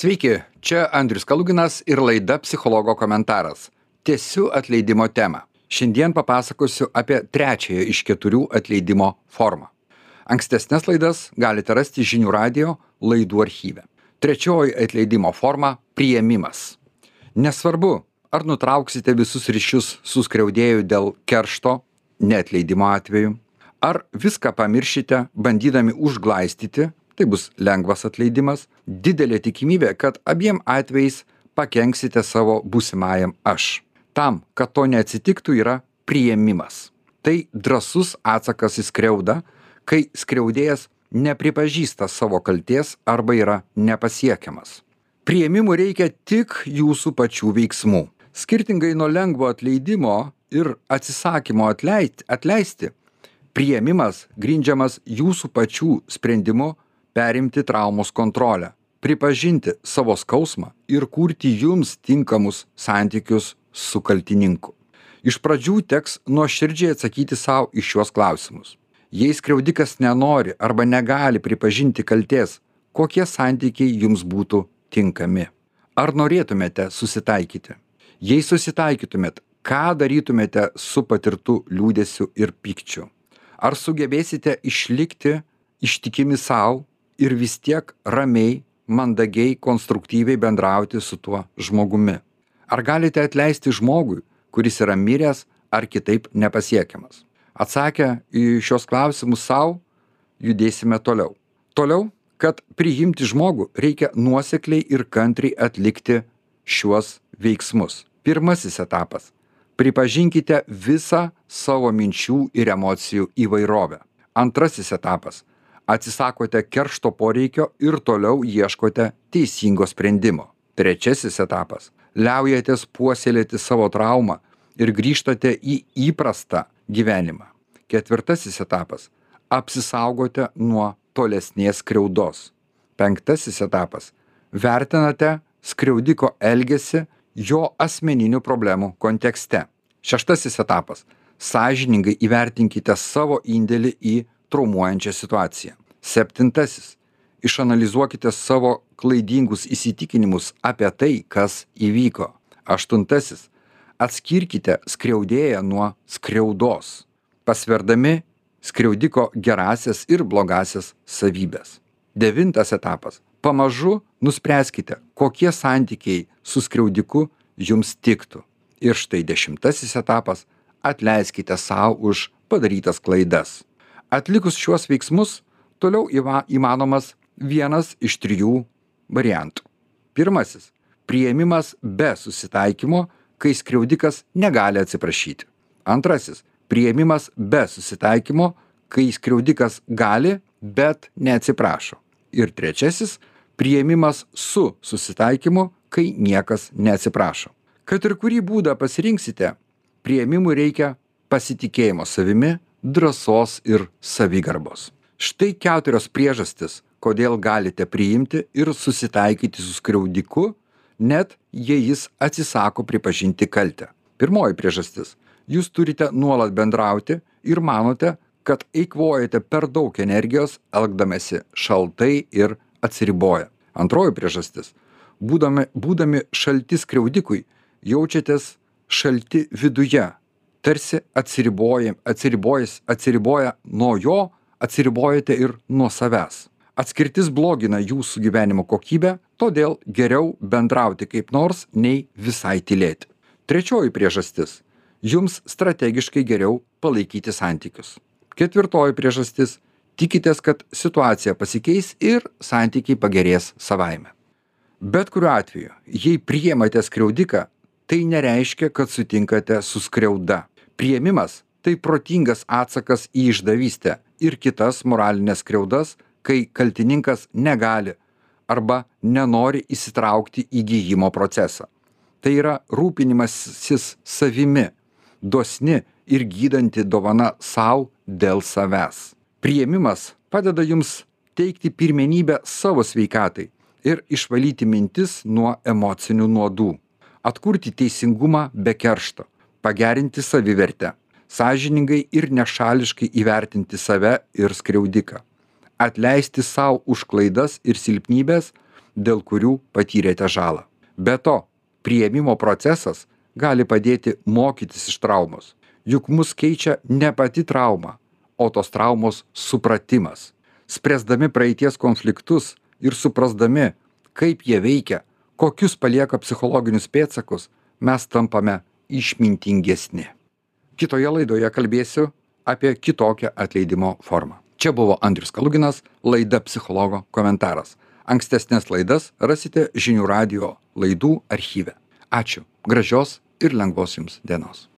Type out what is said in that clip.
Sveiki, čia Andrius Kaluginas ir laida Psichologo komentaras. Tiesiu atleidimo temą. Šiandien papasakosiu apie trečiąją iš keturių atleidimo formą. Ankstesnės laidas galite rasti žinių radio laidų archyve. Trečioji atleidimo forma - prieimimas. Nesvarbu, ar nutrauksite visus ryšius su skriaudėju dėl keršto, neatleidimo atveju, ar viską pamiršite, bandydami užglaistyti, tai bus lengvas atleidimas, didelė tikimybė, kad abiem atvejais pakenksite savo būsimajam aš. Tam, kad to neatsitiktų, yra prieimimas. Tai drasus atsakas į skriaudą, kai skriaudėjas nepripažįsta savo kalties arba yra nepasiekiamas. Prieimimui reikia tik jūsų pačių veiksmų. Skirtingai nuo lengvo atleidimo ir atsisakymo atleisti, atleisti priėmimas grindžiamas jūsų pačių sprendimu perimti traumos kontrolę, pripažinti savo skausmą ir kurti jums tinkamus santykius su kaltininku. Iš pradžių teks nuoširdžiai atsakyti savo iš šios klausimus. Jei skriaudikas nenori arba negali pripažinti kalties, kokie santykiai jums būtų tinkami? Ar norėtumėte susitaikyti? Jei susitaikytumėt, ką darytumėte su patirtu liūdėsiu ir pykčiu? Ar sugebėsite išlikti ištikimi savo ir vis tiek ramiai, mandagiai, konstruktyviai bendrauti su tuo žmogumi? Ar galite atleisti žmogui, kuris yra miręs ar kitaip nepasiekiamas? Atsakę į šios klausimus savo, judėsime toliau. Toliau, kad priimti žmogų, reikia nuosekliai ir kantriai atlikti šiuos veiksmus. Pirmasis etapas pripažinkite visą savo minčių ir emocijų įvairovę. Antrasis etapas - atsisakote keršto poreikio ir toliau ieškote teisingo sprendimo. Trečiasis etapas - liaujatės puoselėti savo traumą ir grįžtate į įprastą gyvenimą. Ketvirtasis etapas - apsisaugote nuo tolesnės skriaudos. Penktasis etapas - vertinate skriaudiko elgesį jo asmeninių problemų kontekste. Šeštasis etapas - sąžiningai įvertinkite savo indėlį į traumuojančią situaciją. Septintasis - išanalizuokite savo klaidingus įsitikinimus apie tai, kas įvyko. Aštuntasis - atskirkite skriaudėją nuo skriaudos, pasverdami skriaudiko gerasias ir blogasias savybės. Devintas etapas - pamažu nuspręskite, kokie santykiai su skriaudiku jums tiktų. Ir štai dešimtasis etapas - atleiskite savo už padarytas klaidas. Atlikus šiuos veiksmus, toliau įmanomas vienas iš trijų variantų. Pirmasis - prieimimas be susitaikymo, kai skriaudikas negali atsiprašyti. Antrasis - prieimimas be susitaikymo, kai skriaudikas gali, bet neatsiprašo. Ir trečiasis priėmimas su susitaikymu, kai niekas neatsiprašo. Kad ir kurį būdą pasirinksite, prieimimui reikia pasitikėjimo savimi, drąsos ir savigarbos. Štai keturios priežastis, kodėl galite priimti ir susitaikyti su skriaudiku, net jei jis atsisako pripažinti kaltę. Pirmoji priežastis - jūs turite nuolat bendrauti ir manote, kad eikvojate per daug energijos elgdamėsi šaltai ir atsiriboja. Antroji priežastis - būdami, būdami šalti skriaudikui, jaučiatės šalti viduje, tarsi atsiriboja, atsiribojęs, atsiriboja nuo jo, atsiribojate ir nuo savęs. Atskirtis blogina jūsų gyvenimo kokybę, todėl geriau bendrauti kaip nors, nei visai tylėti. Trečioji priežastis - jums strategiškai geriau palaikyti santykius. Ketvirtoji priežastis tikitės, kad situacija pasikeis ir santykiai pagerės savaime. Bet kuriuo atveju, jei priemate skriaudiką, tai nereiškia, kad sutinkate su skriauda. Priemimas - tai protingas atsakas į išdavystę ir kitas moralinės skriaudas, kai kaltininkas negali arba nenori įsitraukti į gyjimo procesą. Tai yra rūpinimasis savimi, dosni ir gydanti dovana savo dėl savęs. Priėmimas padeda jums teikti pirmenybę savo sveikatai ir išvalyti mintis nuo emocinių nuodų. Atkurti teisingumą be keršto. Pagerinti savivertę sąžiningai ir nešališkai įvertinti save ir skriaudiką. Atleisti sau už klaidas ir silpnybes dėl kurių patyrėte žalą. Be to priėmimo procesas gali padėti mokytis iš traumos. Juk mus keičia ne pati trauma o tos traumos supratimas. Spręsdami praeities konfliktus ir suprasdami kaip jie veikia kokius palieka psichologinius pėdsakus mes tampame išmintingesni kitoje laidoje kalbėsiu apie kitokią atleidimo formą. Čia buvo andrius kaluginas laida psichologo komentaras. Ankstesnes laidas rasite žinių radijo laidų archyve. Ačiū gražios ir lengvos jums dienos